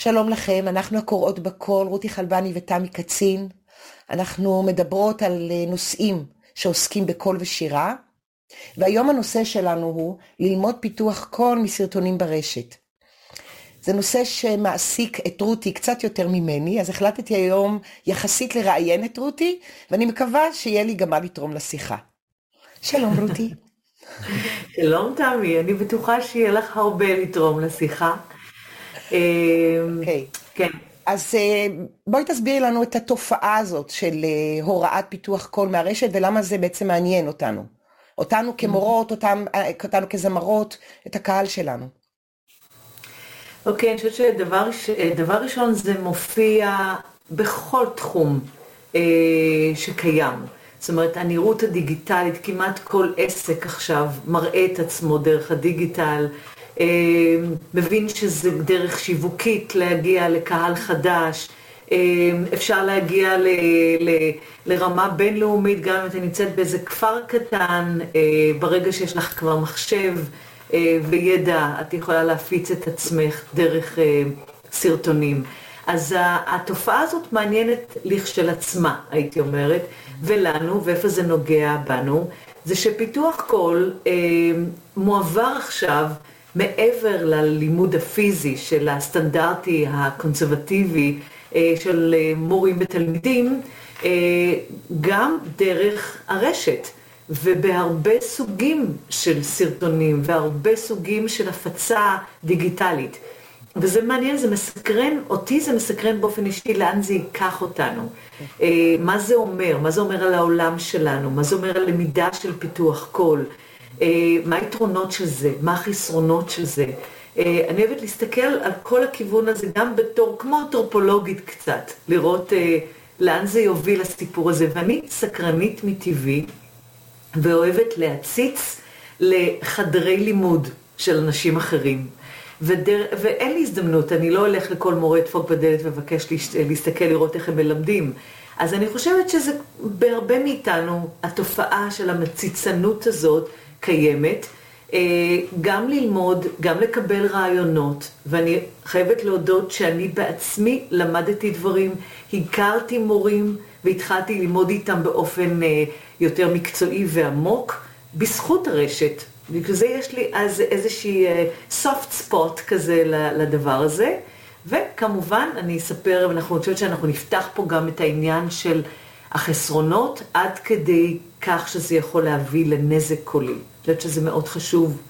שלום לכם, אנחנו הקוראות בקול, רותי חלבני ותמי קצין. אנחנו מדברות על אה, נושאים שעוסקים בקול ושירה, והיום הנושא שלנו הוא ללמוד פיתוח קול מסרטונים ברשת. זה נושא שמעסיק את רותי קצת יותר ממני, אז החלטתי היום יחסית לראיין את רותי, ואני מקווה שיהיה לי גם מה לתרום לשיחה. שלום רותי. שלום תמי, אני בטוחה שיהיה לך הרבה לתרום לשיחה. אוקיי. כן. אז אה, בואי תסבירי לנו את התופעה הזאת של אה, הוראת פיתוח קול מהרשת ולמה זה בעצם מעניין אותנו. אותנו כמורות, אותם, אה, אותנו כזמרות, את הקהל שלנו. אוקיי, okay, אני חושבת שדבר ראשון זה מופיע בכל תחום אה, שקיים. זאת אומרת, הנראות הדיגיטלית, כמעט כל עסק עכשיו מראה את עצמו דרך הדיגיטל. אה, מבין שזה דרך שיווקית להגיע לקהל חדש, אה, אפשר להגיע ל, ל, לרמה בינלאומית גם אם אתה נמצאת באיזה כפר קטן, אה, ברגע שיש לך כבר מחשב וידע, את יכולה להפיץ את עצמך דרך סרטונים. אז התופעה הזאת מעניינת לכשלעצמה, הייתי אומרת, ולנו, ואיפה זה נוגע בנו, זה שפיתוח קול אה, מועבר עכשיו מעבר ללימוד הפיזי של הסטנדרטי הקונסרבטיבי אה, של אה, מורים ותלמידים, אה, גם דרך הרשת. ובהרבה סוגים של סרטונים והרבה סוגים של הפצה דיגיטלית. וזה מעניין, זה מסקרן, אותי זה מסקרן באופן אישי לאן זה ייקח אותנו. מה זה אומר? מה זה אומר על העולם שלנו? מה זה אומר על למידה של פיתוח קול? אה, מה היתרונות של זה, מה החסרונות של זה. אה, אני אוהבת להסתכל על כל הכיוון הזה גם בתור, כמו אנתרופולוגית קצת, לראות אה, לאן זה יוביל הסיפור הזה. ואני סקרנית מטבעי ואוהבת להציץ לחדרי לימוד של אנשים אחרים. ודר... ואין לי הזדמנות, אני לא הולך לכל מורה דפוק בדלת ומבקש להסתכל לראות איך הם מלמדים. אז אני חושבת שזה בהרבה מאיתנו, התופעה של המציצנות הזאת, קיימת, אה, גם ללמוד, גם לקבל רעיונות, ואני חייבת להודות שאני בעצמי למדתי דברים, הכרתי מורים והתחלתי ללמוד איתם באופן אה, יותר מקצועי ועמוק, בזכות הרשת. בגלל זה יש לי אז איזושהי אה, soft spot כזה לדבר הזה. וכמובן, אני אספר, ואנחנו חושבת שאנחנו נפתח פה גם את העניין של החסרונות, עד כדי כך שזה יכול להביא לנזק קולי. אני חושבת שזה מאוד חשוב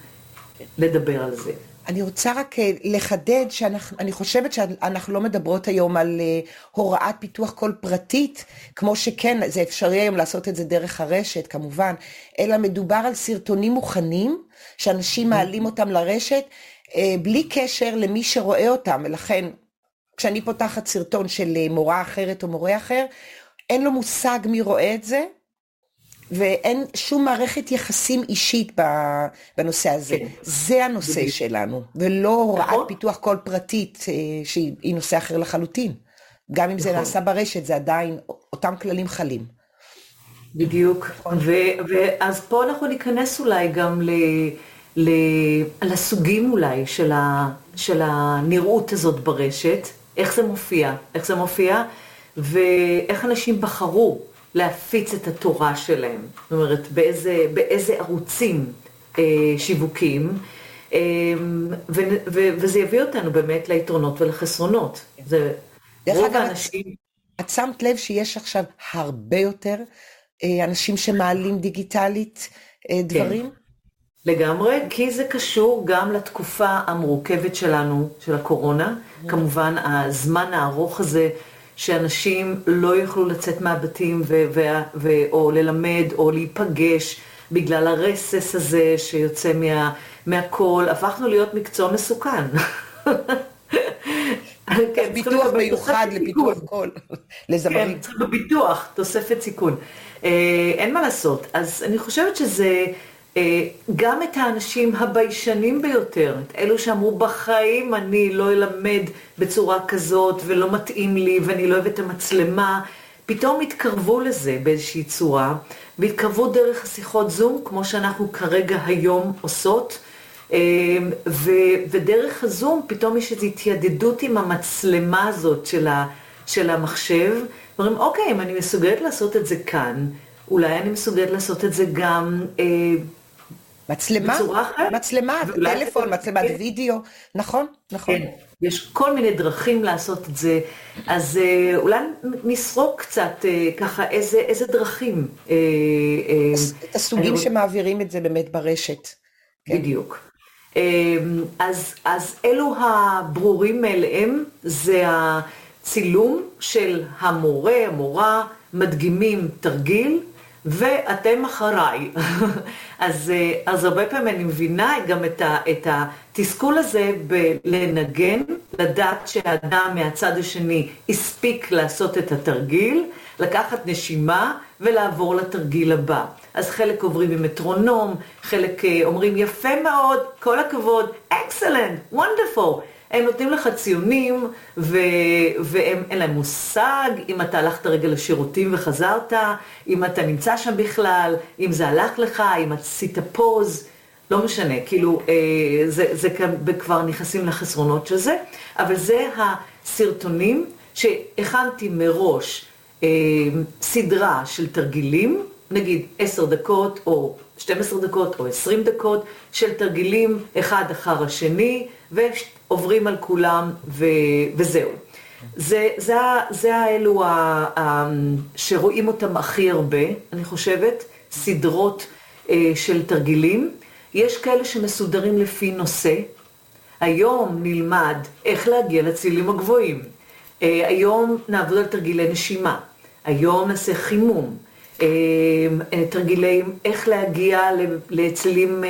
לדבר על זה. אני רוצה רק אה, לחדד שאני חושבת שאנחנו לא מדברות היום על uh, הוראת פיתוח קול פרטית, כמו שכן, זה אפשרי היום לעשות את זה דרך הרשת כמובן, אלא מדובר על סרטונים מוכנים, שאנשים. מעלים אותם לרשת, uh, בלי קשר למי שרואה אותם, ולכן כשאני פותחת סרטון של מורה אחרת או מורה אחר, אין לו מושג מי רואה את זה, ואין שום מערכת יחסים אישית בנושא הזה. כן. זה הנושא בדיוק. שלנו, ולא הוראת נכון. פיתוח קול פרטית אה, שהיא נושא אחר לחלוטין. גם אם נכון. זה נעשה ברשת, זה עדיין, אותם כללים חלים. בדיוק, נכון. ואז פה אנחנו ניכנס אולי גם ל... ל... לסוגים אולי של, ה... של הנראות הזאת ברשת, איך זה מופיע, איך זה מופיע, ואיך אנשים בחרו להפיץ את התורה שלהם, זאת אומרת, באיזה, באיזה ערוצים אה, שיווקים, אה, ו, ו, וזה יביא אותנו באמת ליתרונות ולחסרונות. זה דרך אגב, האנשים... את שמת לב שיש עכשיו הרבה יותר אה, אנשים שמעלים דיגיטלית אה, דברים? כן. לגמרי, כי זה קשור גם לתקופה המורכבת שלנו, של הקורונה. Mm-hmm. כמובן, הזמן הארוך הזה שאנשים לא יוכלו לצאת מהבתים ו- ו- ו- או ללמד או להיפגש בגלל הרסס הזה שיוצא מה- מהכל, הפכנו להיות מקצוע מסוכן. כן, ביטוח מיוחד לפיתוח קול, לזמרים. כן, צריך בביטוח, תוספת סיכון. אה, אין מה לעשות. אז אני חושבת שזה... אה, גם את האנשים הביישנים ביותר, את אלו שאמרו בחיים אני לא אלמד בצורה כזאת ולא מתאים לי ואני לא אוהב את המצלמה, פתאום התקרבו לזה באיזושהי צורה, והתקרבו דרך השיחות זום, כמו שאנחנו כרגע היום עושות, ו, ודרך הזום פתאום יש איזו התיידדות עם המצלמה הזאת של, ה, של המחשב. אומרים, אוקיי, אם אני מסוגלת לעשות את זה כאן, אולי אני מסוגלת לעשות את זה גם... אה, מצלמה. מצלמה, טלפון, מצלמת. וידאו, נכון, נכון. כן, יש כל מיני דרכים לעשות את זה, אז אה, אולי נסרוק קצת אה, ככה איזה, איזה דרכים. אה, את הסוגים אני... שמעבירים את זה באמת ברשת. כן. בדיוק. אז, אז אלו הברורים מאליהם, זה הצילום של המורה, המורה, מדגימים תרגיל, ואתם אחריי. אז, אה, אז הרבה פעמים אני מבינה גם את, ה, את התסכול הזה בלנגן, לדעת שהאדם מהצד השני הספיק לעשות את התרגיל, לקחת נשימה ולעבור לתרגיל הבא. אז חלק עוברים עם מטרונום, חלק אה, אומרים יפה מאוד, כל הכבוד, excellent, wonderful. הם נותנים לך ציונים, ו... והם אין להם מושג אם אתה הלכת רגע לשירותים וחזרת, אם אתה נמצא שם בכלל, אם זה הלך לך, אם עשית פוז, לא משנה, כאילו, אה, זה, זה כבר נכנסים לחסרונות של זה, אבל זה הסרטונים שהכנתי מראש אה, סדרה של תרגילים, נגיד עשר דקות או 12 דקות או 20 דקות של תרגילים אחד אחר השני, ועוברים על כולם ו, וזהו. זה, זה, זה האלו ה, ה, שרואים אותם הכי הרבה, אני חושבת, סדרות אה, של תרגילים. יש כאלה שמסודרים לפי נושא. היום נלמד איך להגיע לצילים הגבוהים. אה, היום נעבוד על תרגילי נשימה. היום נעשה חימום. אה, אה, תרגילים איך להגיע לצלילים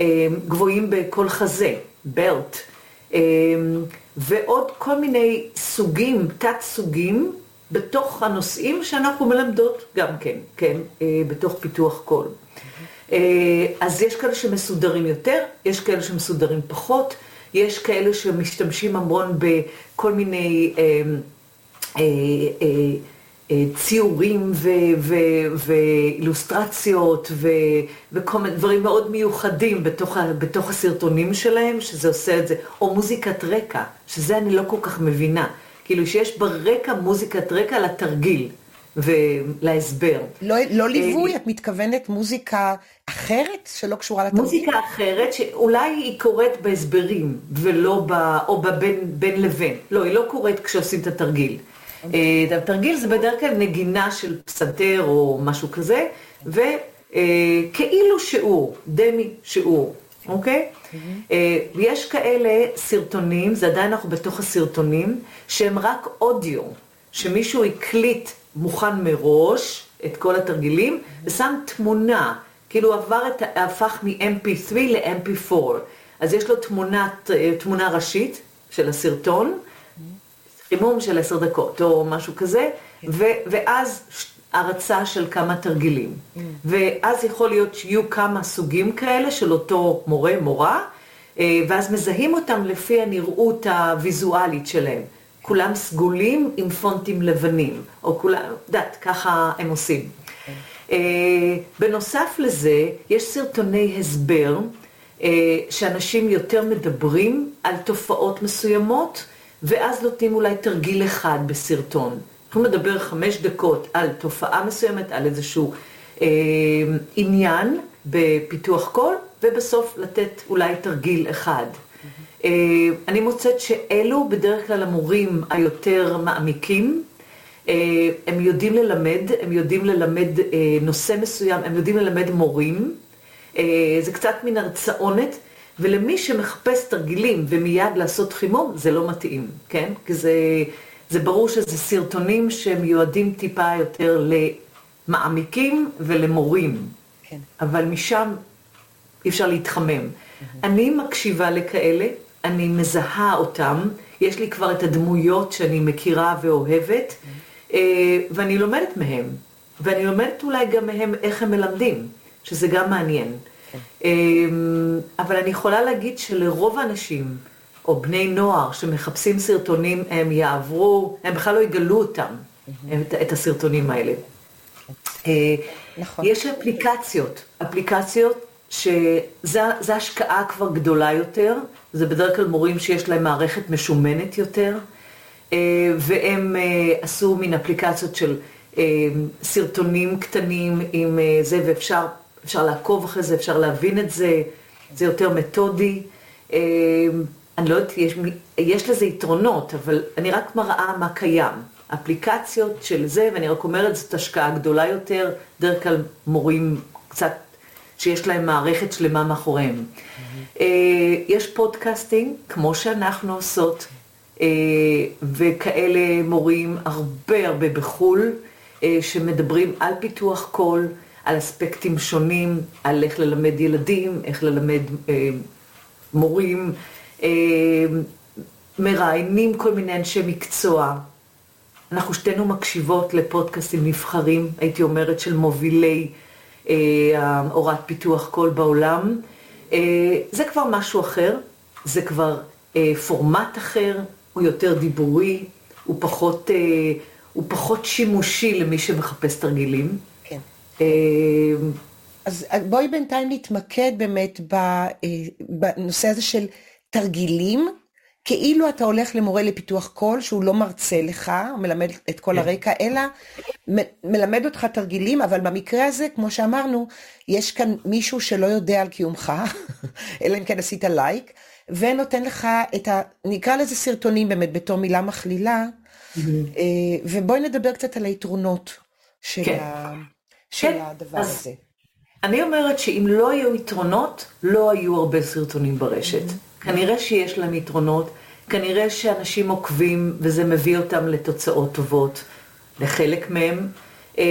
אה, גבוהים בכל חזה. בלט, אמ, ועוד כל מיני סוגים, תת סוגים, בתוך הנושאים שאנחנו מלמדות גם כן, כן, אה, בתוך פיתוח קול. אה, אז יש כאלה שמסודרים יותר, יש כאלה שמסודרים פחות, יש כאלה שמשתמשים המון בכל מיני אמ, אה, ציורים ואילוסטרציות וכל מיני דברים מאוד מיוחדים בתוך, בתוך הסרטונים שלהם, שזה עושה את זה, או מוזיקת רקע, שזה אני לא כל כך מבינה. כאילו שיש ברקע מוזיקת רקע לתרגיל ולהסבר. לא, לא ליווי, את מתכוונת מוזיקה אחרת שלא קשורה לתרגיל? מוזיקה אחרת שאולי היא קורית בהסברים ולא ב... או בבין בין לבין. לא, היא לא קורית כשעושים את התרגיל. אה, תרגיל זה בדרך כלל נגינה של פסנתר או משהו כזה, וכאילו שיעור, דמי שיעור, אוקיי? אה, יש כאלה סרטונים, זה עדיין אנחנו בתוך הסרטונים, שהם רק אודיו, שמישהו הקליט מוכן מראש את כל התרגילים, ושם תמונה, כאילו עבר את, הפך מ-MP3 ל-MP4. אז יש לו תמונת, אה, תמונה ראשית של הסרטון, חימום של עשר דקות או משהו כזה, כן. ו- ואז הרצה של כמה תרגילים. Mm. ואז יכול להיות שיהיו כמה סוגים כאלה של אותו מורה, מורה, אה, ואז מזהים אותם לפי הנראות הוויזואלית שלהם. כולם סגולים עם פונטים לבנים, או כולם, יודעת, ככה הם עושים. כן. אה, בנוסף לזה, יש סרטוני הסבר, אה, שאנשים יותר מדברים על תופעות מסוימות, ואז נותנים אולי תרגיל אחד בסרטון. אנחנו נדבר חמש דקות על תופעה מסוימת, על איזשהו אה, עניין בפיתוח קול, ובסוף לתת אולי תרגיל אחד. אה, אני מוצאת שאלו בדרך כלל המורים היותר מעמיקים. אה, הם יודעים ללמד, הם יודעים ללמד אה, נושא מסוים, הם יודעים ללמד מורים. אה, זה קצת מין הרצאונת. ולמי שמחפש תרגילים ומיד לעשות חימום, זה לא מתאים, כן? כי זה, זה ברור שזה סרטונים שמיועדים טיפה יותר למעמיקים ולמורים. כן. אבל משם אי אפשר להתחמם. אני מקשיבה לכאלה, אני מזהה אותם, יש לי כבר את הדמויות שאני מכירה ואוהבת, mm-hmm. ואני לומדת מהם. ואני לומדת אולי גם מהם איך הם מלמדים, שזה גם מעניין. אמ, אבל אני יכולה להגיד שלרוב האנשים, או בני נוער שמחפשים סרטונים, הם יעברו, הם בכלל לא יגלו אותם, את, את הסרטונים האלה. אה, נכון. יש אפליקציות, אפליקציות שזו השקעה כבר גדולה יותר, זה בדרך כלל מורים שיש להם מערכת משומנת יותר, אה, והם אה, עשו מין אפליקציות של סרטונים קטנים עם זה, ואפשר לעקוב אחרי זה, אפשר להבין את זה, זה יותר מתודי. אני לא יודעת, יש, יש לזה יתרונות, אבל אני רק מראה מה קיים. אפליקציות של זה, ואני רק אומרת, זאת השקעה גדולה יותר, בדרך כלל מורים קצת, שיש להם מערכת שלמה מאחוריהם. Mm-hmm. יש podcasting, כמו שאנחנו עושות, אה, וכאלה מורים הרבה הרבה בחו"ל, אה, שמדברים על פיתוח קול, על אספקטים שונים, על איך ללמד ילדים, איך ללמד מורים, מראיינים כל מיני אנשי מקצוע. אנחנו שתינו מקשיבות לפודקאסטים נבחרים, הייתי אומרת, של מובילי אה, הוראת פיתוח קול בעולם. אה, זה כבר משהו אחר, זה כבר אה, פורמט אחר, הוא יותר דיבורי, הוא פחות, אה, הוא פחות שימושי למי שמחפש תרגילים. אה, אז בואי בינתיים נתמקד באמת אה, בנושא הזה של תרגילים. כאילו אתה הולך למורה לפיתוח קול, שהוא לא מרצה לך, הוא מלמד את כל כן. הרקע, אלא מלמד אותך תרגילים, אבל במקרה הזה, כמו שאמרנו, יש כאן מישהו שלא יודע על קיומך, אלא אם כן עשית לייק, ונותן לך את ה... נקרא לזה סרטונים באמת, בתור מילה מכלילה, mm-hmm. אה, ובואי נדבר קצת על היתרונות של, כן. ה... של כן. הדבר אז... הזה. אני אומרת שאם לא היו יתרונות, לא היו הרבה סרטונים ברשת. Mm-hmm. כנראה שיש להם יתרונות, כנראה שאנשים עוקבים וזה מביא אותם לתוצאות טובות, לחלק מהם. אה,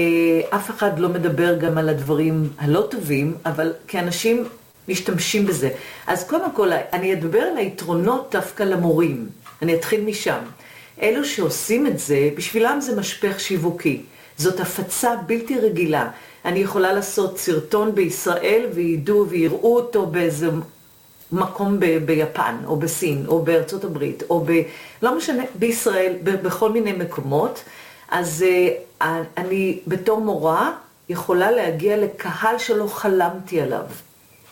אף אחד לא מדבר גם על הדברים הלא טובים, אבל כאנשים משתמשים בזה. אז קודם כל, אני אדבר על היתרונות דווקא למורים. אני אתחיל משם. אלו שעושים את זה, בשבילם זה משפך שיווקי. זאת הפצה בלתי רגילה. אני יכולה לעשות סרטון בישראל וידעו ויראו אותו באיזה מקום ב- ביפן, או בסין, או בארצות הברית, או ב... לא משנה, בישראל, ב- בכל מיני מקומות. אז uh, אני בתור מורה יכולה להגיע לקהל שלא חלמתי עליו.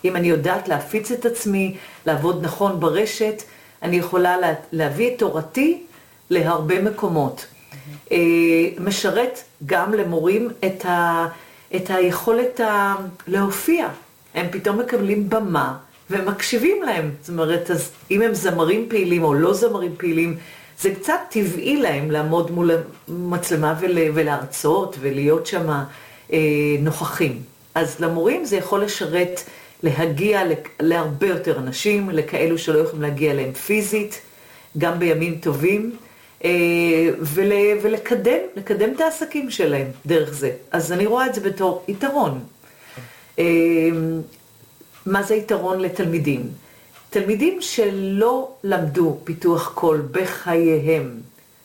אם אני יודעת להפיץ את עצמי, לעבוד נכון ברשת, אני יכולה לה, להביא את תורתי להרבה מקומות. Uh, משרת גם למורים את, ה, את היכולת ה, להופיע. הם פתאום מקבלים במה. ומקשיבים להם. זאת אומרת, אז אם הם זמרים פעילים או לא זמרים פעילים, זה קצת טבעי להם לעמוד מול המצלמה ול, ולהרצות ולהיות שם אה, נוכחים. אז למורים זה יכול לשרת, להגיע להרבה יותר אנשים, לכאלו שלא יכולים להגיע אליהם פיזית, גם בימים טובים. אה, ול, ולקדם, לקדם את העסקים שלהם דרך זה. אז אני רואה את זה בתור יתרון. אה, מה זה יתרון לתלמידים? תלמידים שלא למדו פיתוח קול בחייהם,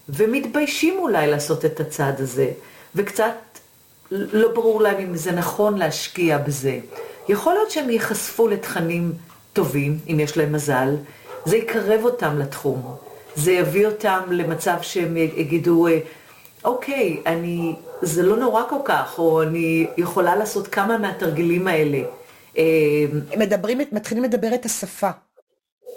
ומתביישים אולי לעשות את הצעד הזה, וקצת לא ברור להם אם זה נכון להשקיע בזה. יכול להיות שהם ייחשפו לתכנים טובים, אם יש להם מזל, זה יקרב אותם לתחום, זה יביא אותם למצב שהם יגידו, אוקיי, אני, זה לא נורא כל כך, או אני יכולה לעשות כמה מהתרגילים האלה. הם אמ, מדברים, מתחילים לדבר את השפה.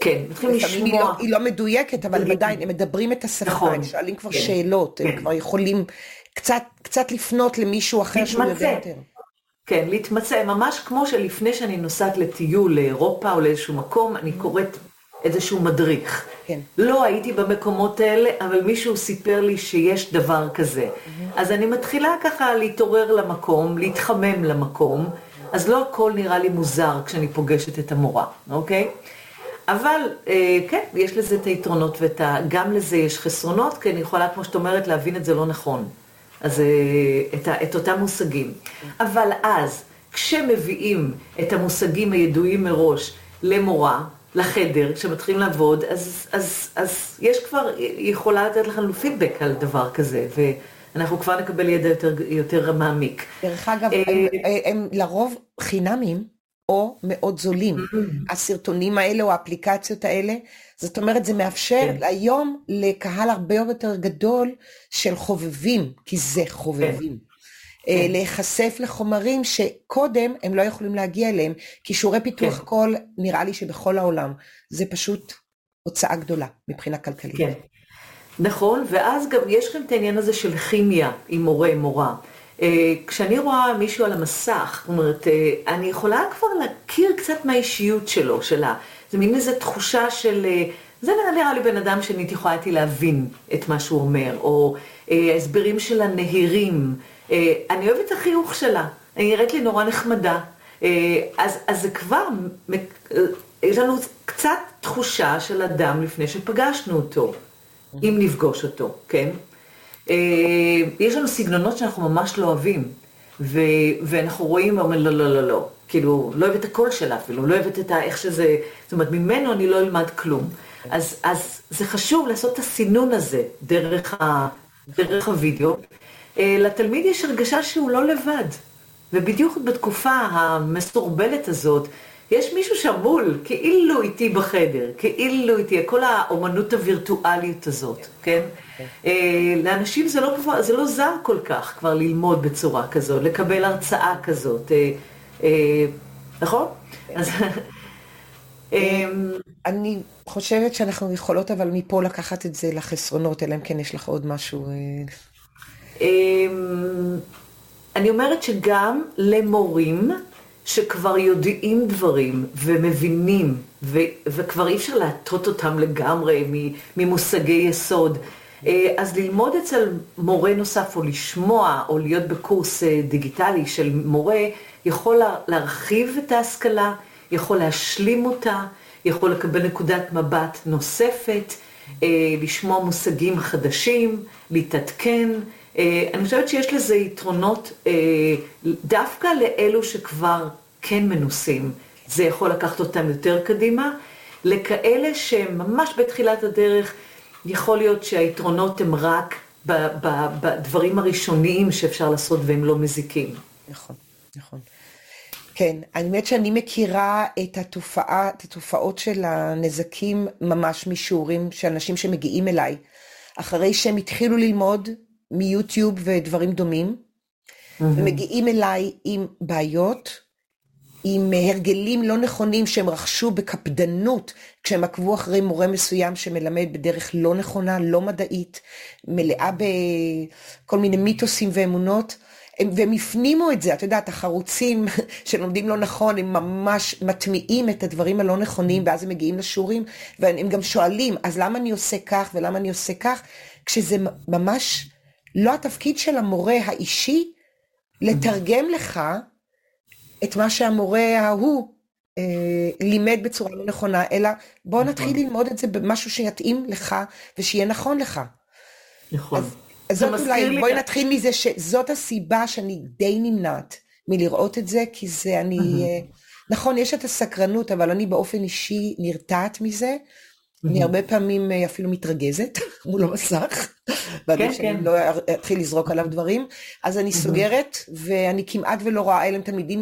כן, מתחילים לשמוע. היא לא, היא לא מדויקת, אבל הם עדיין, הם מדברים את השפה, נכון, הם שואלים כבר כן, שאלות, כן. הם כבר יכולים קצת, קצת לפנות למישהו אחר שהוא יודע יותר. כן, להתמצא, ממש כמו שלפני שאני נוסעת לטיול לאירופה או לאיזשהו מקום, אני קוראת איזשהו מדריך. כן. לא הייתי במקומות האלה, אבל מישהו סיפר לי שיש דבר כזה. אז אני מתחילה ככה להתעורר למקום, להתחמם למקום. אז לא הכל נראה לי מוזר כשאני פוגשת את המורה, אוקיי? אבל אה, כן, יש לזה את היתרונות וגם לזה יש חסרונות, כי אני יכולה, כמו שאת אומרת, להבין את זה לא נכון. אז אה, את, ה, את אותם מושגים. אבל אז, כשמביאים את המושגים הידועים מראש למורה, לחדר, כשמתחילים לעבוד, אז, אז, אז יש כבר, יכולה לתת לכם פידבק על דבר כזה. ו... אנחנו כבר נקבל ידע יותר, יותר מעמיק. דרך אגב, אה, הם, הם, הם לרוב חינמים או מאוד זולים. Mm-hmm. הסרטונים האלה או האפליקציות האלה, זאת אומרת, זה מאפשר כן. היום לקהל הרבה יותר גדול של חובבים, כי זה חובבים. כן. כן. להיחשף לחומרים שקודם הם לא יכולים להגיע אליהם, כי שיעורי פיתוח כן. קול, נראה לי שבכל העולם, זה פשוט הוצאה גדולה מבחינה כלכלית. כן, נכון, ואז גם יש כאן את העניין הזה של כימיה עם מורה, מורה. אה, כשאני רואה מישהו על המסך, זאת אומרת, אה, אני יכולה כבר להכיר קצת מהאישיות שלו, שלה. זה מין איזו תחושה של, אה, זה נראה לי בן אדם שאני יכולה להבין את מה שהוא אומר, או ההסברים שלה נהירים. אני אוהבת את החיוך שלה, היא נראית לי נורא נחמדה. אז, אז זה כבר, יש לנו קצת תחושה של אדם לפני שפגשנו אותו, אם נפגוש אותו, כן? אה, יש לנו סגנונות שאנחנו ממש לא אוהבים, ו, ואנחנו רואים ואומרים לא, לא, לא, לא, כאילו, לא אוהבת את הקול שלה אפילו, לא אוהבת את ה, איך שזה, זאת אומרת, ממנו אני לא אלמד כלום. אז, אז זה חשוב לעשות את הסינון הזה דרך, ה, דרך הוידאו. אה, לתלמיד יש הרגשה שהוא לא לבד, ובדיוק בתקופה המסורבלת הזאת, יש מישהו שם מול, כאילו איתי בחדר, כאילו איתי, כל האומנות הווירטואלית הזאת, כן? אה, לאנשים זה לא, כבר, זה לא זר כל כך כבר ללמוד בצורה כזאת, לקבל הרצאה כזאת, אה, נכון? אז... אמ, אני חושבת שאנחנו יכולות אבל מפה לקחת את זה לחסרונות, אלא אם כן יש לך עוד משהו. אמ, אני אומרת שגם למורים שכבר יודעים דברים ומבינים, ו- וכבר אי אפשר להטות אותם לגמרי ממושגי יסוד. אה, אז ללמוד אצל מורה נוסף, או לשמוע, או להיות בקורס אה, דיגיטלי של מורה, יכול להרחיב את ההשכלה, יכול להשלים אותה, יכול לקבל נקודת מבט נוספת, אה, לשמוע מושגים חדשים, להתעדכן. אני חושבת שיש לזה יתרונות דווקא לאלו שכבר כן מנוסים. זה יכול לקחת אותם יותר קדימה. לכאלה שהם ממש בתחילת הדרך, יכול להיות שהיתרונות הם רק בדברים הראשוניים שאפשר לעשות והם לא מזיקים. נכון, נכון. כן, האמת שאני מכירה את התופעה, את התופעות של הנזקים ממש משיעורים של אנשים שמגיעים אליי, אחרי שהם התחילו ללמוד מיוטיוב ודברים דומים, mm-hmm. ומגיעים אליי עם בעיות, עם הרגלים לא נכונים שהם רכשו בקפדנות כשהם עקבו אחרי מורה מסוים שמלמד בדרך לא נכונה, לא מדעית, מלאה בכל מיני מיתוסים ואמונות. והם הפנימו את זה, את יודעת, החרוצים שלומדים לא נכון, הם ממש מטמיעים את הדברים הלא נכונים, ואז הם מגיעים לשיעורים, והם גם שואלים, אז למה אני עושה כך ולמה אני עושה כך? כשזה ממש לא התפקיד של המורה האישי לתרגם לך את מה שהמורה ההוא אה, לימד בצורה לא נכונה, אלא בוא נכון. נתחיל ללמוד את זה במשהו שיתאים לך ושיהיה נכון לך. נכון. אז, אז זאת אולי, בואי נתחיל מזה שזאת הסיבה שאני די נמנעת מלראות את זה, כי זה אני... אה, נכון, יש את הסקרנות, אבל אני באופן אישי נרתעת מזה. אני הרבה פעמים אה, אפילו מתרגזת מול המסך, כן, שאני כן. לא אתחיל לזרוק עליו דברים, אז אני סוגרת, ואני כמעט ולא רואה,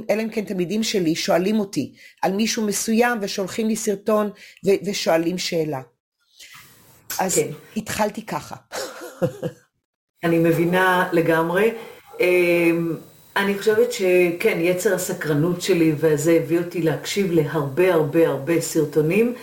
אלא אם כן תלמידים שלי שואלים אותי על מישהו מסוים, ושולחים לי סרטון ושואלים שאלה. אז כן. התחלתי ככה. אני מבינה לגמרי. אמ, אני חושבת שכן, יצר הסקרנות שלי, וזה הביא אותי להקשיב להרבה הרבה הרבה סרטונים.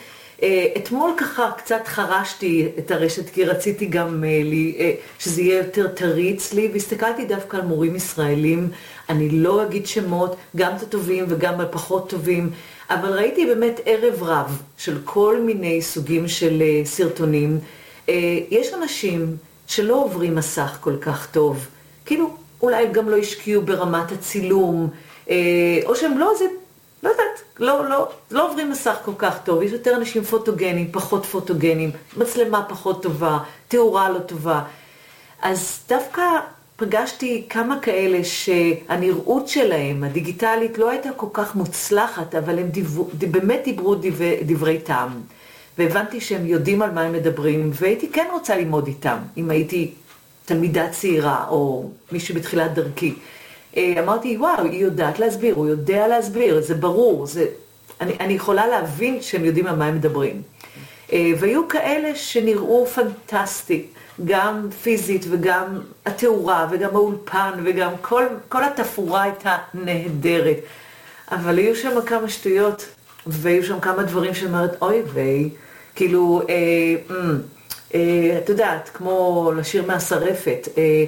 אה, אתמול ככה קצת חרשתי את הרשת, כי רציתי גם אה, לי, אה, שזה יהיה יותר טרי אצלי, והסתכלתי דווקא על מורים ישראלים, אני לא אגיד שמות, גם את הטובים וגם הפחות טובים, אבל ראיתי באמת ערב רב של כל מיני סוגים של סרטונים. יש אנשים שלא עוברים מסך כל כך טוב, כאילו אולי גם לא השקיעו ברמת הצילום, או שהם לא איזה לא יודעת, לא, לא, לא עוברים מסך כל כך טוב, יש יותר אנשים פוטוגנים, פחות פוטוגנים, מצלמה פחות טובה, תאורה לא טובה. אז דווקא פגשתי כמה כאלה שהנראות שלהם, הדיגיטלית, לא הייתה כל כך מוצלחת, אבל הם דיברו, באמת דיברו דברי, דברי טעם. והבנתי שהם יודעים על מה הם מדברים, והייתי כן רוצה ללמוד איתם, אם הייתי תלמידה צעירה, או מישהו בתחילת דרכי. אה, אמרתי, וואו, היא יודעת להסביר, הוא יודע להסביר, זה ברור, זה... אני, אני יכולה להבין שהם יודעים על מה הם מדברים. אה, והיו כאלה שנראו פנטסטי, גם פיזית וגם התאורה וגם האולפן וגם כל, כל התפאורה הייתה נהדרת. אבל היו שם כמה שטויות, והיו שם כמה דברים שאומרת, אוי ויי, כאילו, אה, אה, אה, את יודעת, כמו לשיר מהשרפת. אה,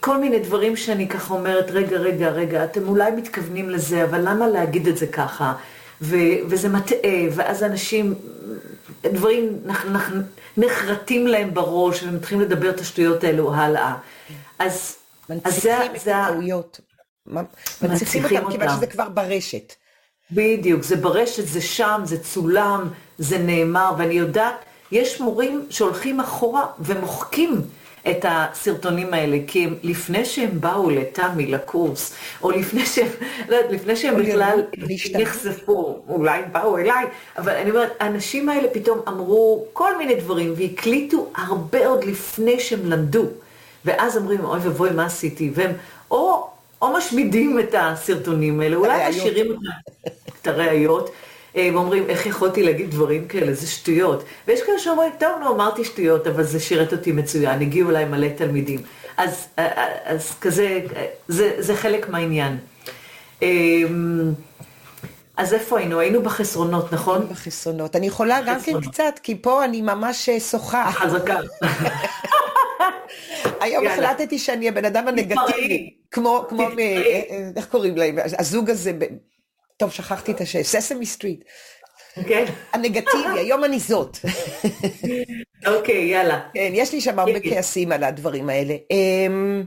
כל מיני דברים שאני ככה אומרת, רגע, רגע, רגע, אתם אולי מתכוונים לזה, אבל למה להגיד את זה ככה? ו, וזה מטעה, ואז אנשים, דברים נח, נח, נחרטים להם בראש, והם מתחילים לדבר את השטויות האלו הלאה. אז, אז זה... מנציחים את הטעויות. מנציחים אותם, כיוון שזה כבר ברשת. בדיוק, זה ברשת, זה שם, זה צולם, זה נאמר, ואני יודעת, יש מורים שהולכים אחורה ומוחקים. את הסרטונים האלה, כי הם, לפני שהם באו לתמי לקורס, או לפני שהם, לא יודעת, לפני שהם בכלל נחשפו, אולי באו אליי, אבל אני אומרת, האנשים האלה פתאום אמרו כל מיני דברים, והקליטו הרבה עוד לפני שהם למדו. ואז אומרים, אוי ואבוי, מה עשיתי? והם או, או משמידים את הסרטונים האלה, אולי משאירים את הראיות. אה, ואומרים, איך יכולתי להגיד דברים כאלה, זה שטויות. ויש כאלה שאומרים, טוב, לא אמרתי שטויות, אבל זה שירת אותי מצוין, הגיעו אליי מלא תלמידים. אז, אה, אה, אז כזה, זה, זה חלק מהעניין. אמ, אז איפה היינו? היינו בחסרונות, נכון? בחסרונות. אני יכולה גם כן קצת, כי פה אני ממש שוחה. חזקה. היום החלטתי שאני הבן אדם הנגטיבי, כמו, כמו, איך קוראים להם, הזוג הזה טוב, שכחתי את השם, ססמי סטריט. כן. הנגטיבי, היום אני זאת. אוקיי, יאללה. כן, יש לי שם הרבה כן. כעסים על הדברים האלה. אמ,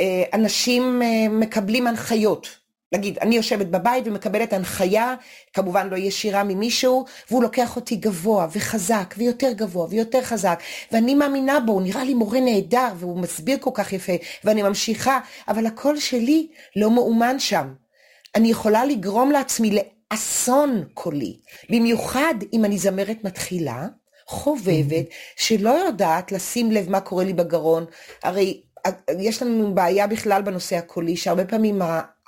אה, אנשים אה, מקבלים הנחיות. נגיד, אני יושבת בבית ומקבלת הנחיה, כמובן לא ישירה ממישהו, והוא לוקח אותי גבוה וחזק ויותר גבוה ויותר חזק, ואני מאמינה בו, הוא נראה לי מורה נהדר, והוא מסביר כל כך יפה, ואני ממשיכה, אבל הקול שלי לא מאומן שם. אני יכולה לגרום לעצמי לאסון קולי, במיוחד אם אני זמרת מתחילה, חובבת, שלא יודעת לשים לב מה קורה לי בגרון. הרי יש לנו בעיה בכלל בנושא הקולי, שהרבה פעמים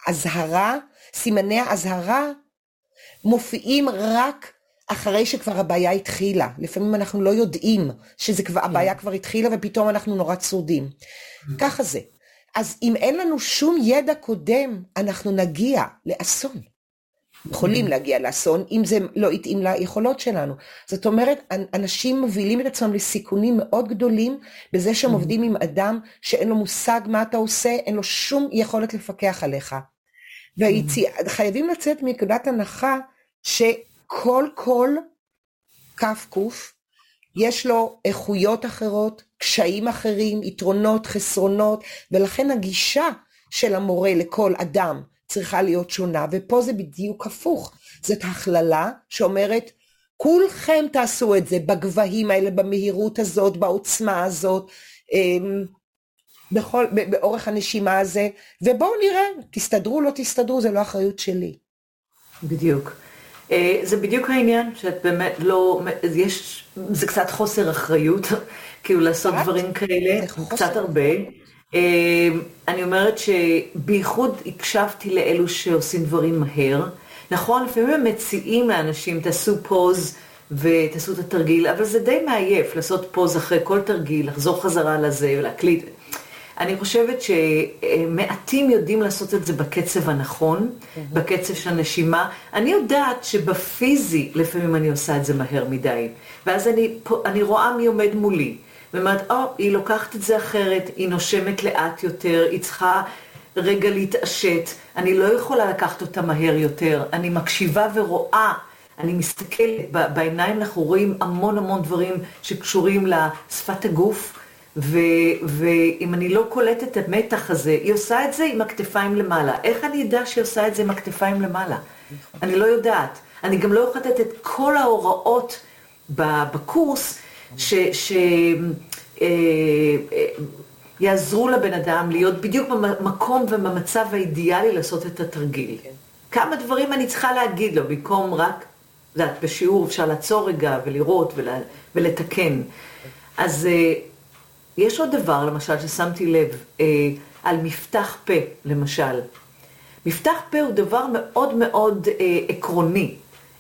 האזהרה, סימני האזהרה, מופיעים רק אחרי שכבר הבעיה התחילה. לפעמים אנחנו לא יודעים שהבעיה כבר התחילה ופתאום אנחנו נורא צרודים. ככה זה. אז אם אין לנו שום ידע קודם, אנחנו נגיע לאסון. יכולים. להגיע לאסון, אם זה לא יתאים ליכולות שלנו. זאת אומרת, אנשים מובילים את עצמם לסיכונים מאוד גדולים בזה שהם mm-hmm. עובדים עם אדם שאין לו מושג מה אתה עושה, אין לו שום יכולת לפקח עליך. וחייבים mm-hmm. לצאת מנקודת הנחה שכל קול, קוף, יש לו איכויות אחרות, קשיים אחרים, יתרונות, חסרונות, ולכן הגישה של המורה לכל אדם צריכה להיות שונה, ופה זה בדיוק הפוך. זאת הכללה שאומרת, כולכם תעשו את זה בגבהים האלה, במהירות הזאת, בעוצמה הזאת, אמ, בכל, באורך הנשימה הזה, ובואו נראה, תסתדרו, לא תסתדרו, זה לא אחריות שלי. בדיוק. אה, זה בדיוק העניין, שאת באמת לא, יש, זה קצת חוסר אחריות, כאילו לעשות דברים כאלה, קצת הרבה. אה, אני אומרת שבייחוד הקשבתי לאלו שעושים דברים מהר. נכון, לפעמים הם מציעים לאנשים, תעשו פוז ותעשו את התרגיל, אבל זה די מעייף לעשות פוז אחרי כל תרגיל, לחזור חזרה לזה ולהקליט. אני חושבת שמעטים יודעים לעשות את זה בקצב הנכון, בקצב של הנשימה. אני יודעת שבפיזי לפעמים אני עושה את זה מהר מדי, ואז אני, אני רואה מי עומד מולי. ואומרת, או, oh, היא לוקחת את זה אחרת, היא נושמת לאט יותר, היא צריכה רגע להתעשת, אני לא יכולה לקחת אותה מהר יותר, אני מקשיבה ורואה, אני מסתכלת, בעיניים אנחנו רואים המון המון דברים שקשורים לשפת הגוף. ואם אני לא קולטת את המתח הזה, היא עושה את זה עם הכתפיים למעלה. איך אני אדע שהיא עושה את זה עם הכתפיים למעלה? נכון. אני לא יודעת. אני גם לא יכולה לתת את כל ההוראות בקורס שיעזרו אה, אה, לבן אדם להיות בדיוק במקום ובמצב האידיאלי לעשות את התרגיל. כן. כמה דברים אני צריכה להגיד לו, במקום רק, יודעת, בשיעור אפשר לעצור רגע ולראות ולתקן. אז אה, יש עוד דבר, למשל, ששמתי לב, אה, על מפתח פה, למשל. מפתח פה הוא דבר מאוד מאוד אה, עקרוני.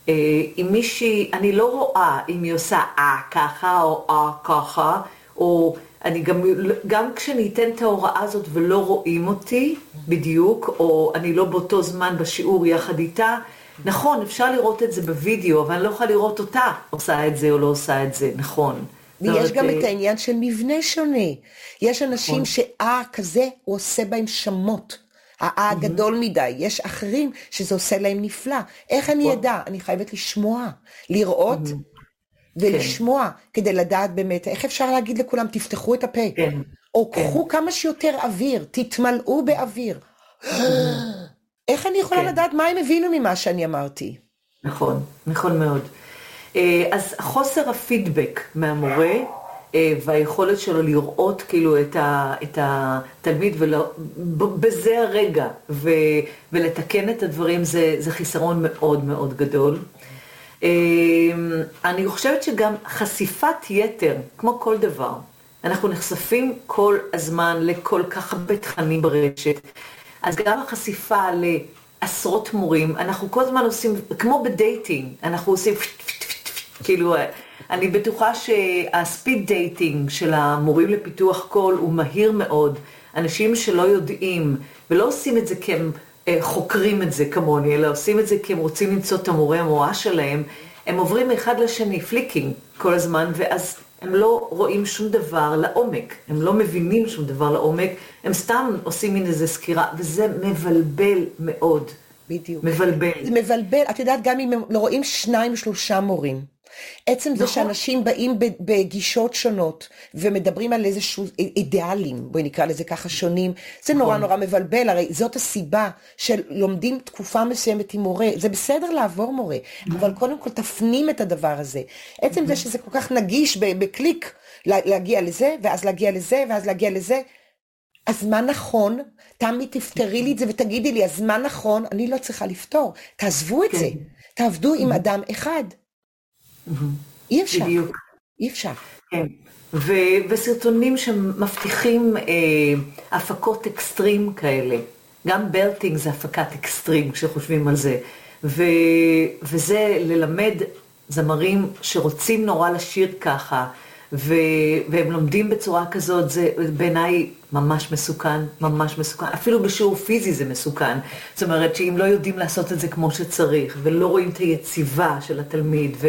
אה, אם מישהי, אני לא רואה אם היא עושה אה ככה או אה ככה, או אני גם, גם כשאני אתן את ההוראה הזאת ולא רואים אותי בדיוק, או אני לא באותו זמן בשיעור יחד איתה, נכון, אפשר לראות את זה בווידאו, אבל אני לא יכולה לראות אותה עושה את זה או לא עושה את זה, נכון. ויש גם את העניין של מבנה שונה. יש אנשים נכון. שאה כזה, הוא עושה בהם שמות. האה גדול מדי. יש אחרים שזה עושה להם נפלא. איך אני אדע? אני חייבת לשמוע, לראות ולשמוע, כדי לדעת באמת, איך אפשר להגיד לכולם, תפתחו את הפה. כן. או קחו כמה שיותר אוויר, תתמלאו באוויר. איך אני יכולה לדעת מה הם הבינו ממה שאני אמרתי? נכון, נכון מאוד. אה, אז חוסר הפידבק מהמורה והיכולת שלו לראות כאילו את, ה, את התלמיד ולא, בזה הרגע ו, ולתקן את הדברים זה, זה חיסרון מאוד מאוד גדול. אה, אני חושבת שגם חשיפת יתר, כמו כל דבר, אנחנו נחשפים כל הזמן לכל כך הרבה תכנים ברשת, אז גם החשיפה לעשרות מורים, אנחנו כל הזמן עושים, כמו בדייטינג, אנחנו עושים כאילו, אני בטוחה שה speed dating של המורים לפיתוח קול הוא מהיר מאוד. אנשים שלא יודעים, ולא עושים את זה כי הם אה, חוקרים את זה כמוני, אלא עושים את זה כי הם רוצים למצוא את המורה המורה שלהם, הם עוברים מאחד לשני flicking כל הזמן, ואז הם לא רואים שום דבר לעומק, הם לא מבינים שום דבר לעומק, הם סתם עושים מין איזה סקירה, וזה מבלבל מאוד. בדיוק. מבלבל. זה מבלבל, את יודעת, גם אם הם לא רואים שניים, שלושה מורים. עצם זה נכון. שאנשים באים בגישות שונות ומדברים על איזשהו אידיאלים, בואי נקרא לזה ככה שונים, זה נורא נכון. נורא מבלבל, הרי זאת הסיבה שלומדים תקופה מסוימת עם מורה, זה בסדר לעבור מורה, נכון. אבל קודם כל תפנים את הדבר הזה. עצם זה שזה כל כך נגיש בקליק להגיע לזה, ואז להגיע לזה, ואז להגיע לזה, אז מה נכון? תמי תפתרי לי את זה ותגידי לי, אז מה נכון? אני לא צריכה לפתור. תעזבו את זה. כן. תעבדו עם אדם אחד. אי אפשר. בדיוק. אי אפשר. כן. ו- וסרטונים שמבטיחים אה, הפקות אקסטרים כאלה. גם בלטינג זה הפקת אקסטרים, כשחושבים על זה. ו- וזה ללמד זמרים שרוצים נורא לשיר ככה, ו- והם לומדים בצורה כזאת, זה בעיניי ממש מסוכן, ממש מסוכן. אפילו בשיעור פיזי זה מסוכן. זאת אומרת שאם לא יודעים לעשות את זה כמו שצריך, ולא רואים את היציבה של התלמיד, ו...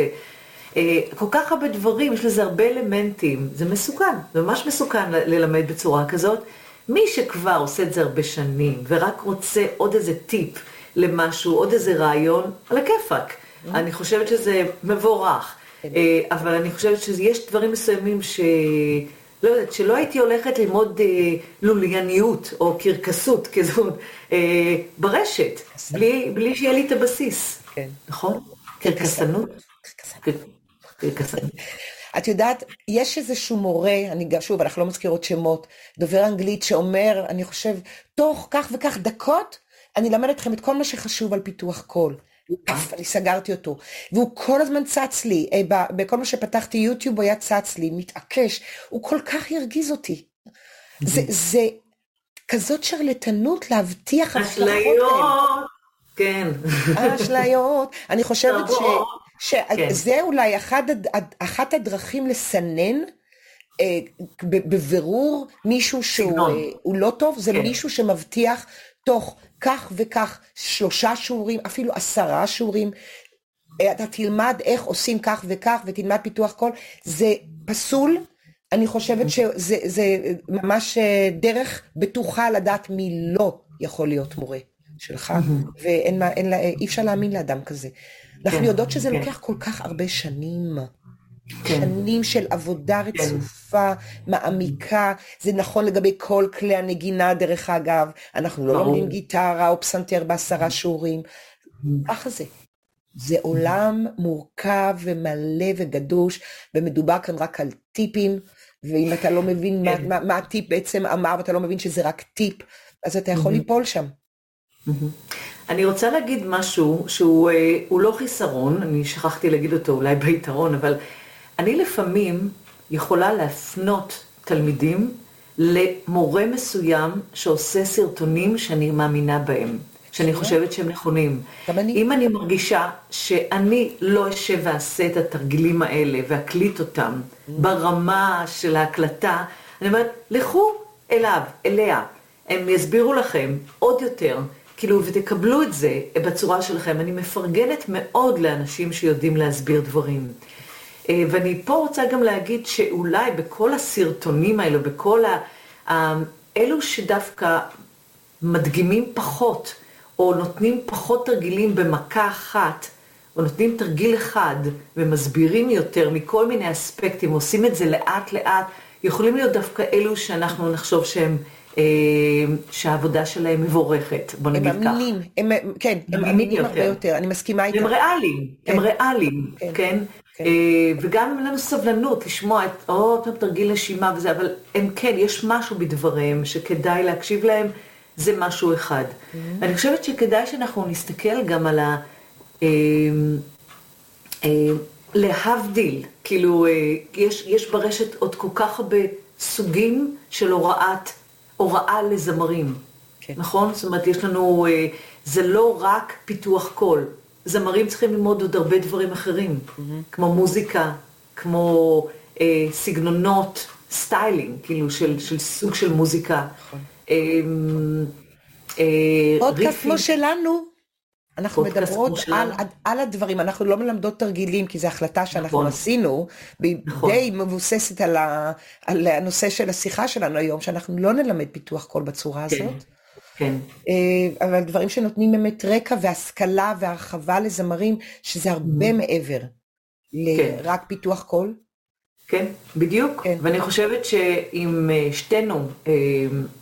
אה, כל כך הרבה דברים, יש לזה הרבה אלמנטים, זה מסוכן, זה ממש מסוכן ללמד בצורה כזאת. מי שכבר עושה את זה הרבה שנים, ורק רוצה עוד איזה טיפ למשהו, עוד איזה רעיון, על הכיפאק. Mm-hmm. אני חושבת שזה מבורך. כן. אה, אבל אני חושבת שיש דברים מסוימים ש... לא יודעת, שלא הייתי הולכת ללמוד אה, לולייניות או קרקסות כזאת אה, ברשת, בלי, בלי שיהיה לי את הבסיס. כן. נכון? קרקסנות. את יודעת, יש איזשהו מורה, אני גם, שוב, אנחנו לא מזכירות שמות, דובר אנגלית שאומר, אני חושב, תוך כך וכך דקות, אני אלמד אתכם את כל מה שחשוב על פיתוח קול. אני סגרתי אותו. והוא כל הזמן צץ לי, אה, בכל מה שפתחתי יוטיוב הוא היה צץ לי, מתעקש, הוא כל כך הרגיז אותי. זה, זה כזאת שרלטנות להבטיח הבטחות אשליות, כן. אשליות. אני חושבת ש... שזה כן. אולי אחד, אחת הדרכים לסנן אה, בבירור מישהו שהוא אה, לא טוב, זה כן. מישהו שמבטיח תוך כך וכך שלושה שיעורים, אפילו עשרה שיעורים, אה, אתה תלמד איך עושים כך וכך ותלמד פיתוח קול, זה פסול, אני חושבת שזה ממש אה, דרך בטוחה לדעת מי לא יכול להיות מורה שלך, ואין אי אפשר להאמין לאדם כזה. אנחנו כן, יודעות שזה כן. לוקח כל כך הרבה שנים. כן. שנים של עבודה כן. רצופה, כן. מעמיקה, זה נכון לגבי כל כלי הנגינה דרך אגב, אנחנו לא לומדים גיטרה או פסנתר בעשרה שיעורים, ככה זה. זה עולם מורכב ומלא וגדוש, ומדובר כאן רק על טיפים, ואם אתה לא מבין כן. מה, מה, מה הטיפ בעצם אמר ואתה לא מבין שזה רק טיפ, אז אתה יכול ליפול שם. אני רוצה להגיד משהו שהוא אה, לא חיסרון, אני שכחתי להגיד אותו אולי ביתרון, אבל אני לפעמים יכולה להפנות תלמידים למורה מסוים שעושה סרטונים שאני מאמינה בהם. שאני חושבת שהם נכונים. גם אני. אם אני מרגישה שאני לא אשב ואעשה את התרגילים האלה ואקליט אותם ברמה של ההקלטה, אני אומרת, לכו אליו, אליה, הם יסבירו לכם עוד יותר, כאילו, ותקבלו את זה בצורה שלכם. אני מפרגנת מאוד לאנשים שיודעים להסביר דברים. אה, ואני פה רוצה גם להגיד שאולי בכל הסרטונים האלו, בכל ה... אלו שדווקא מדגימים פחות, או נותנים פחות תרגילים במכה אחת, או נותנים תרגיל אחד ומסבירים יותר מכל מיני אספקטים, עושים את זה לאט לאט, יכולים להיות דווקא אלו שאנחנו נחשוב שהם, שהעבודה שלהם מבורכת, בוא נגיד כך. הם אמינים, הם, כן, הם אמינים הרבה יותר, אני מסכימה איתך. הם ריאליים, כן. הם ריאליים, כן? כן? כן. אה, וגם אין לנו סבלנות לשמוע את, עוד פעם תרגיל נשימה וזה, אבל הם כן, יש משהו בדבריהם שכדאי להקשיב להם, זה משהו אחד. Mm-hmm. אני חושבת שכדאי שאנחנו נסתכל גם על ה... אה, אה, להבדיל, כאילו, יש, יש ברשת עוד כל כך הרבה סוגים של הוראת, הוראה לזמרים, כן. נכון? זאת אומרת, יש לנו, זה לא רק פיתוח קול, זמרים צריכים ללמוד עוד הרבה דברים אחרים, mm-hmm. כמו מוזיקה, כמו אה, סגנונות, styling, כאילו של, של סוג של מוזיקה. נכון. אה, אה, פודקאסט כמו שלנו, אנחנו מדברות על, על הדברים, אנחנו לא מלמדות תרגילים, כי זו החלטה שאנחנו נכון. עשינו, והיא נכון. די מבוססת על, ה, על הנושא של השיחה שלנו היום, שאנחנו לא נלמד פיתוח קול בצורה כן. הזאת. כן. אה, אבל דברים שנותנים באמת רקע והשכלה והרחבה לזמרים, שזה הרבה mm-hmm. מעבר לרק כן. פיתוח קול. כן, בדיוק. כן. ואני חושבת שאם אה, שתינו אה,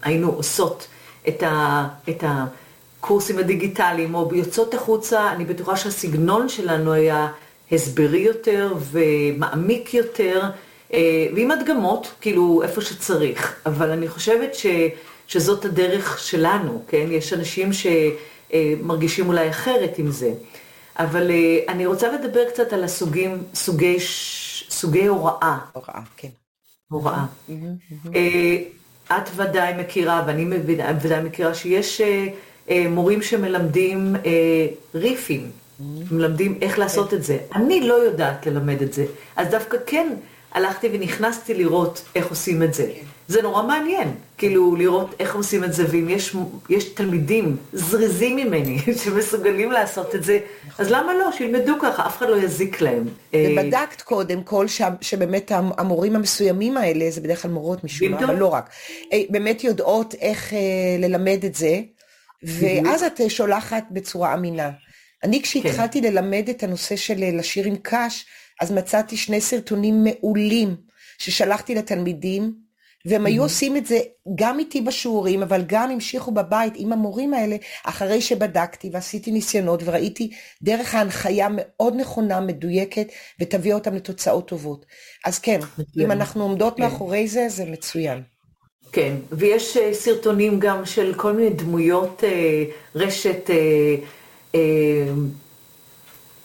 היינו עושות את, ה, את הקורסים הדיגיטליים, או יוצאות החוצה, אני בטוחה שהסגנון שלנו היה הסברי יותר ומעמיק יותר, ועם הדגמות, כאילו, איפה שצריך. אבל אני חושבת ש... שזאת הדרך שלנו, כן? יש אנשים שמרגישים אולי אחרת עם זה. אבל אה, אני רוצה לדבר קצת על הסוגים, סוגי, סוגי הוראה. הוראה, כן. הוראה. אה, את ודאי מכירה, ואני ודאי מכירה, שיש אה, מורים שמלמדים ריפים, מלמדים איך לעשות את זה. אני לא יודעת ללמד את זה, אז דווקא כן הלכתי ונכנסתי לראות איך עושים את זה. כן. זה נורא מעניין, כאילו לראות איך עושים את זה, ואם יש, יש תלמידים זריזים ממני שמסוגלים לעשות את זה, אז למה לא? שילמדו ככה, אף אחד לא יזיק להם. ובדקת קודם כל ש, שבאמת המורים המסוימים האלה, זה בדרך כלל מורות משום מה, אבל לא רק, אה, באמת יודעות איך אה, ללמד את זה, ואז את אה, שולחת בצורה אמינה. אני כשהתחלתי כן. ללמד את הנושא של לשיר עם קאש, אז מצאתי שני סרטונים מעולים ששלחתי לתלמידים, והם היו עושים את זה גם איתי בשיעורים, אבל גם המשיכו בבית עם המורים האלה, אחרי שבדקתי ועשיתי ניסיונות וראיתי דרך ההנחיה מאוד נכונה, מדויקת, ותביא אותם לתוצאות טובות. אז כן. אם אנחנו עומדות כן. מאחורי זה, זה מצוין. כן, ויש uh, סרטונים גם של כל מיני דמויות uh, רשת... Uh,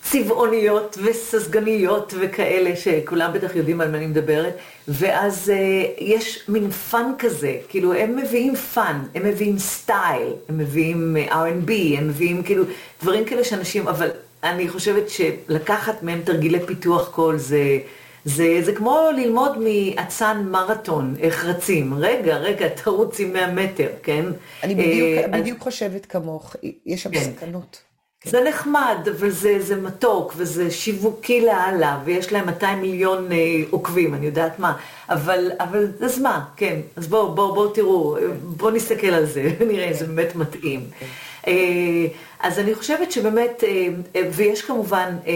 צבעוניות וססגניות וכאלה, שכולם בטח יודעים על מה אני מדברת, ואז יש מין fun כזה, כאילו הם מביאים fun, הם מביאים style, הם מביאים R&B, הם מביאים כאילו דברים כאלה שאנשים, אבל אני חושבת שלקחת מהם תרגילי פיתוח קול זה... זה, זה כמו ללמוד מאצן מרתון, איך רצים. רגע, רגע, תרוץ עם 100 מטר, כן? אני בדיוק, uh, בדיוק אז... חושבת כמוך, יש שם כן. סכנות. כן. זה נחמד, אבל זה, מתוק, וזה שיווקי לאללה, ויש להם 200 מיליון אה, עוקבים, אני יודעת מה. אבל, אבל אז מה, כן. אז בואו, בואו, בואו תראו, בואו נסתכל על זה, נראה אם זה באמת מתאים. כן. אה, אז אני חושבת שבאמת, אה, אה ויש כמובן אה,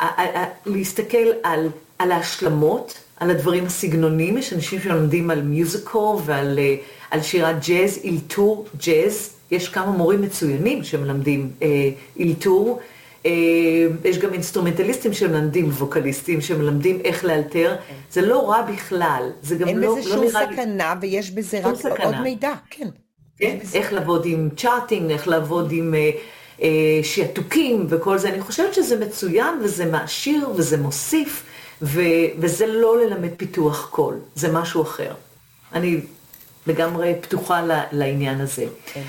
אה, אה, להסתכל על, על ההשלמות, על הדברים הסגנוניים, יש אנשים שלומדים על מיוזיקור ועל אה, על שירת ג'אז, אילתור ג'אז. יש כמה מורים מצוינים שמלמדים אה, אילתור. אה, יש גם אינסטרומנטליסטים שמלמדים, ווקליסטים שמלמדים איך לאלתר. כן. זה לא רע בכלל. זה גם אין לא, בזה לא שום סכנה לי... ויש בזה רק סכנה. עוד מידע, כן. כן, איך לעבוד עם charting, איך לעבוד עם אה, אה, שעתוקים וכל זה. אני חושבת שזה מצוין וזה מעשיר וזה מוסיף, ו, וזה לא ללמד פיתוח קול, זה משהו אחר. אני לגמרי פתוחה לעניין הזה. כן.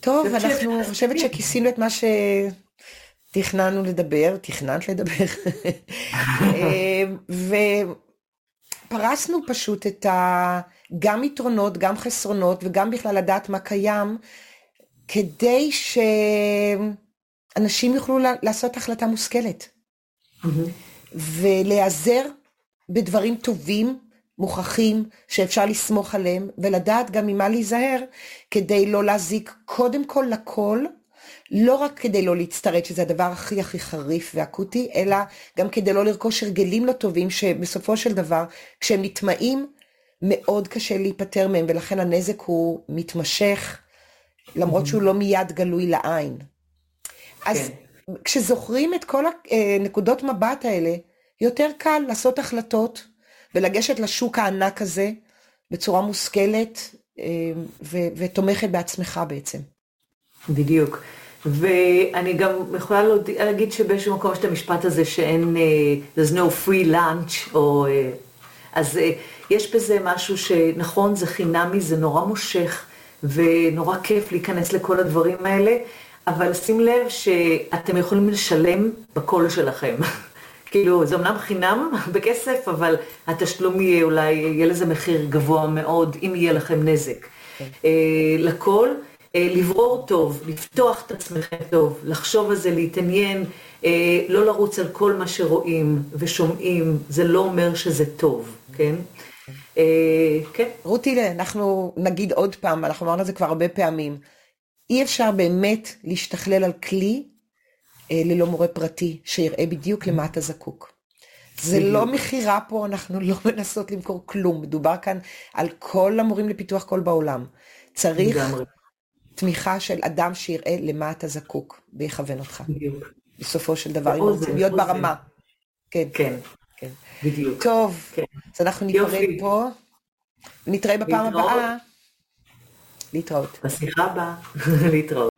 טוב, אנחנו, אני חושבת שכיסינו את מה שתכננו לדבר, תכננת לדבר, ופרסנו פשוט את ה... גם יתרונות, גם חסרונות, וגם בכלל לדעת מה קיים, כדי שאנשים יוכלו לעשות החלטה מושכלת. Mm-hmm. ולהיעזר בדברים טובים, מוכחים, שאפשר לסמוך עליהם, ולדעת גם ממה להיזהר, כדי לא להזיק קודם כל לכל, לא רק כדי לא להצטרד, שזה הדבר הכי הכי חריף ואקוטי, אלא גם כדי לא לרכוש הרגלים לא טובים, שבסופו של דבר, כשהם נטמעים, מאוד קשה להיפטר מהם, ולכן הנזק הוא מתמשך, למרות שהוא לא מיד גלוי לעין. אז כן. כשזוכרים את כל הנקודות מבט האלה, יותר קל לעשות החלטות ולגשת לשוק הענק הזה בצורה מושכלת אה, ו- ותומכת בעצמך בעצם. בדיוק. ואני גם יכולה להגיד שבאיזשהו מקום יש את המשפט הזה שאין, uh, there's no free lunch, או, אז יש בזה משהו שנכון, זה חינמי, זה נורא מושך, ונורא כיף להיכנס לכל הדברים האלה, אבל שים לב שאתם יכולים לשלם בקול שלכם. כאילו, זה אמנם חינם בכסף, אבל התשלום יהיה אולי, יהיה לזה מחיר גבוה מאוד, אם יהיה לכם נזק. כן. אה, לכל, אה, לברור טוב, לפתוח את עצמכם טוב, לחשוב על זה, להתעניין, אה, לא לרוץ על כל מה שרואים ושומעים, זה לא אומר שזה טוב, כן? כן. רותי, אנחנו נגיד עוד פעם, אנחנו אמרנו את זה כבר הרבה פעמים, אי אפשר באמת להשתכלל על כלי אה, ללא מורה פרטי, שיראה בדיוק למה אתה זקוק. זה לא מכירה פה, אנחנו לא מנסות למכור כלום, מדובר כאן על כל המורים לפיתוח קול בעולם. צריך תמיכה של אדם שיראה למה אתה זקוק ויכוון אותך. בדיוק. בסופו של דבר, אם רוצים להיות ברמה. כן. כן. כן. בדיוק. טוב, כן. אז אנחנו ניפרד פה. נתראה בפעם הבאה. להתראות. בשיחה הבאה. להתראות.